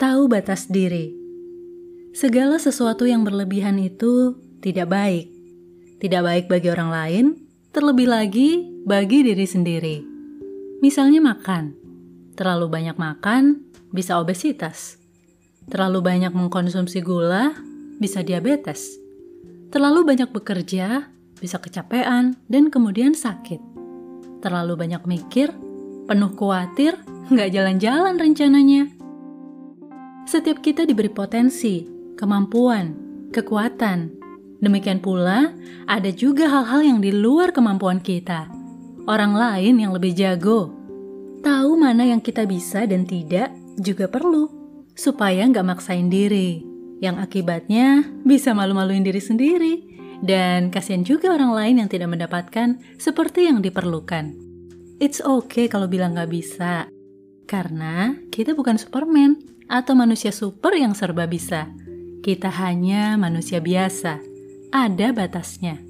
tahu batas diri. Segala sesuatu yang berlebihan itu tidak baik. Tidak baik bagi orang lain, terlebih lagi bagi diri sendiri. Misalnya makan. Terlalu banyak makan bisa obesitas. Terlalu banyak mengkonsumsi gula bisa diabetes. Terlalu banyak bekerja bisa kecapean dan kemudian sakit. Terlalu banyak mikir, penuh khawatir, nggak jalan-jalan rencananya. Setiap kita diberi potensi, kemampuan, kekuatan. Demikian pula, ada juga hal-hal yang di luar kemampuan kita. Orang lain yang lebih jago. Tahu mana yang kita bisa dan tidak juga perlu, supaya nggak maksain diri. Yang akibatnya bisa malu-maluin diri sendiri. Dan kasihan juga orang lain yang tidak mendapatkan seperti yang diperlukan. It's okay kalau bilang nggak bisa. Karena kita bukan Superman atau manusia super yang serba bisa. Kita hanya manusia biasa. Ada batasnya.